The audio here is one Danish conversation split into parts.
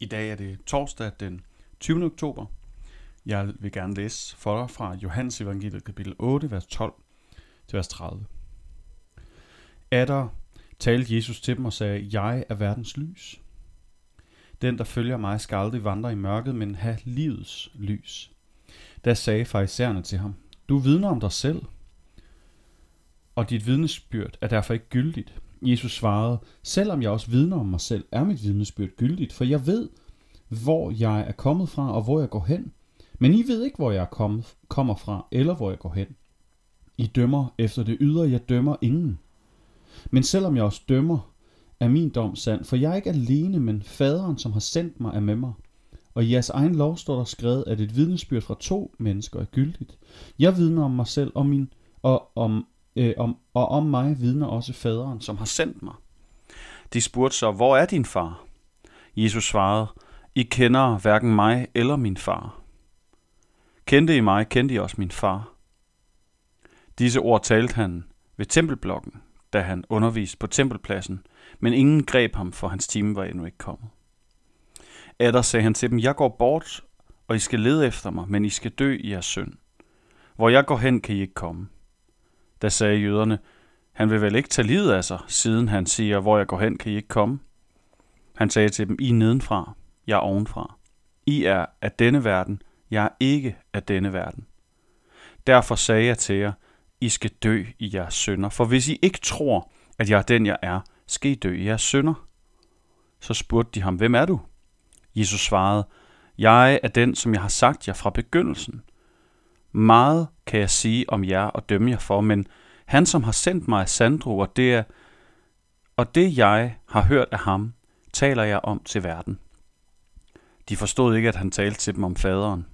I dag er det torsdag den 20. oktober. Jeg vil gerne læse for dig fra Johannes evangeliet kapitel 8, vers 12 til vers 30. Adder talte Jesus til dem og sagde, Jeg er verdens lys. Den, der følger mig, skal aldrig vandre i mørket, men have livets lys. Da sagde farisæerne til ham, Du vidner om dig selv, og dit vidnesbyrd er derfor ikke gyldigt. Jesus svarede, selvom jeg også vidner om mig selv, er mit vidnesbyrd gyldigt, for jeg ved, hvor jeg er kommet fra og hvor jeg går hen. Men I ved ikke, hvor jeg er kommet, kommer fra eller hvor jeg går hen. I dømmer efter det ydre, jeg dømmer ingen. Men selvom jeg også dømmer, er min dom sand, for jeg er ikke alene, men faderen, som har sendt mig, er med mig. Og i jeres egen lov står der skrevet, at et vidnesbyrd fra to mennesker er gyldigt. Jeg vidner om mig selv og, min, og om øh, om, og om mig vidner også faderen, som har sendt mig. De spurgte så, hvor er din far? Jesus svarede, I kender hverken mig eller min far. Kendte I mig, kendte I også min far. Disse ord talte han ved tempelblokken, da han underviste på tempelpladsen, men ingen greb ham, for hans time var endnu ikke kommet. Adder sagde han til dem, jeg går bort, og I skal lede efter mig, men I skal dø i jeres synd. Hvor jeg går hen, kan I ikke komme. Da sagde jøderne, han vil vel ikke tage livet af sig, siden han siger, hvor jeg går hen, kan I ikke komme. Han sagde til dem, I er nedenfra, jeg er ovenfra. I er af denne verden, jeg er ikke af denne verden. Derfor sagde jeg til jer, I skal dø i jeres sønder, for hvis I ikke tror, at jeg er den, jeg er, skal I dø i jeres sønder. Så spurgte de ham, hvem er du? Jesus svarede, jeg er den, som jeg har sagt jer fra begyndelsen. Meget kan jeg sige om jer og dømme jer for, men han, som har sendt mig, Sandro, og det, er, og det jeg har hørt af ham, taler jeg om til verden. De forstod ikke, at han talte til dem om faderen.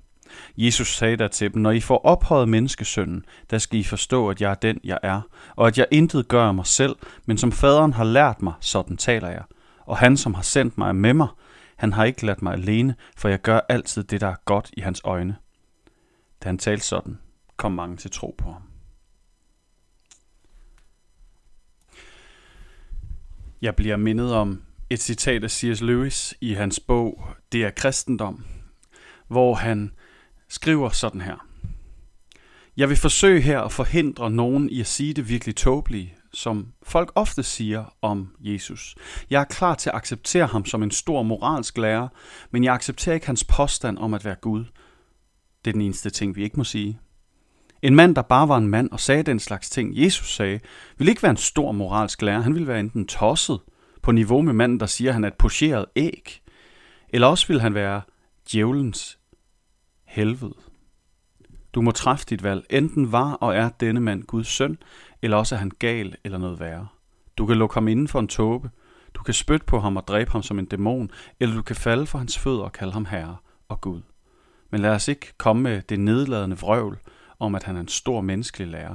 Jesus sagde der til dem, når I får ophøjet menneskesønnen, der skal I forstå, at jeg er den, jeg er, og at jeg intet gør mig selv, men som faderen har lært mig, sådan taler jeg. Og han, som har sendt mig, er med mig. Han har ikke ladt mig alene, for jeg gør altid det, der er godt i hans øjne. Da han talte sådan, kom mange til tro på ham. Jeg bliver mindet om et citat af C.S. Lewis i hans bog Det er kristendom, hvor han skriver sådan her. Jeg vil forsøge her at forhindre nogen i at sige det virkelig tåbelige, som folk ofte siger om Jesus. Jeg er klar til at acceptere ham som en stor moralsk lærer, men jeg accepterer ikke hans påstand om at være Gud. Det er den eneste ting, vi ikke må sige. En mand, der bare var en mand og sagde den slags ting, Jesus sagde, ville ikke være en stor moralsk lærer. Han ville være enten tosset på niveau med manden, der siger, at han er et pocheret æg, eller også ville han være djævelens helvede. Du må træffe dit valg. Enten var og er denne mand Guds søn, eller også er han gal eller noget værre. Du kan lukke ham inden for en tåbe, du kan spytte på ham og dræbe ham som en dæmon, eller du kan falde for hans fødder og kalde ham herre og Gud. Men lad os ikke komme med det nedladende vrøvl om, at han er en stor menneskelig lærer.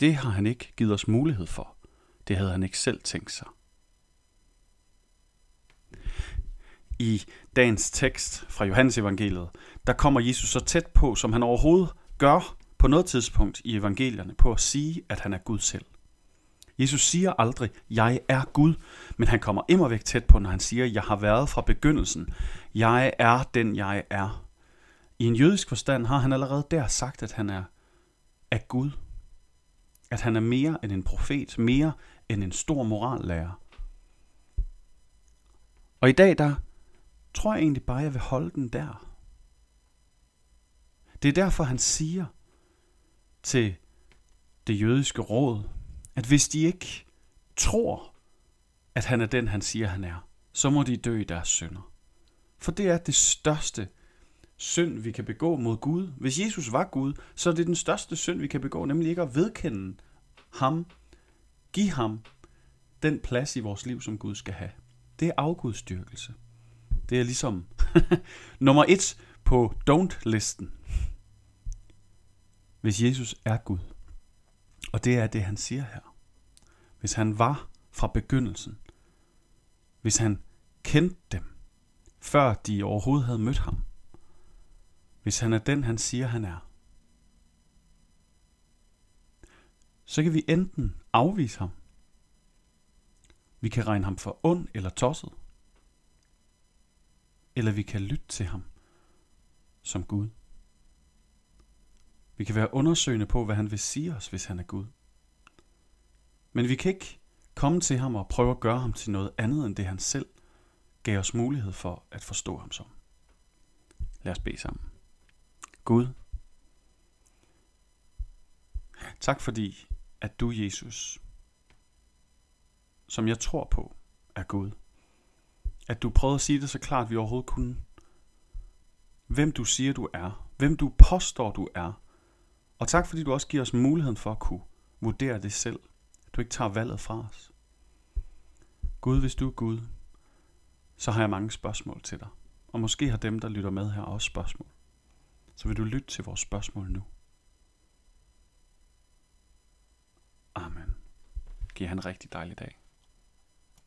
Det har han ikke givet os mulighed for. Det havde han ikke selv tænkt sig. I dagens tekst fra Johannes evangeliet, der kommer Jesus så tæt på, som han overhovedet gør på noget tidspunkt i evangelierne, på at sige, at han er Gud selv. Jesus siger aldrig, jeg er Gud, men han kommer immer væk tæt på, når han siger, jeg har været fra begyndelsen. Jeg er den, jeg er. I en jødisk forstand har han allerede der sagt, at han er af Gud. At han er mere end en profet, mere end en stor morallærer. Og i dag, der tror jeg egentlig bare, jeg vil holde den der. Det er derfor, han siger til det jødiske råd, at hvis de ikke tror, at han er den, han siger, han er, så må de dø i deres synder. For det er det største synd, vi kan begå mod Gud. Hvis Jesus var Gud, så er det den største synd, vi kan begå, nemlig ikke at vedkende ham, give ham den plads i vores liv, som Gud skal have. Det er afgudstyrkelse. Det er ligesom nummer et på don't-listen. Hvis Jesus er Gud. Og det er det, han siger her. Hvis han var fra begyndelsen. Hvis han kendte dem, før de overhovedet havde mødt ham hvis han er den, han siger, han er, så kan vi enten afvise ham, vi kan regne ham for ond eller tosset, eller vi kan lytte til ham som Gud. Vi kan være undersøgende på, hvad han vil sige os, hvis han er Gud. Men vi kan ikke komme til ham og prøve at gøre ham til noget andet end det, han selv gav os mulighed for at forstå ham som. Lad os bede sammen. Gud, tak fordi, at du, Jesus, som jeg tror på, er Gud. At du prøvede at sige det så klart, vi overhovedet kunne. Hvem du siger, du er. Hvem du påstår, du er. Og tak fordi du også giver os muligheden for at kunne vurdere det selv. At du ikke tager valget fra os. Gud, hvis du er Gud, så har jeg mange spørgsmål til dig. Og måske har dem, der lytter med her, også spørgsmål. Så vil du lytte til vores spørgsmål nu. Amen. Giv han en rigtig dejlig dag.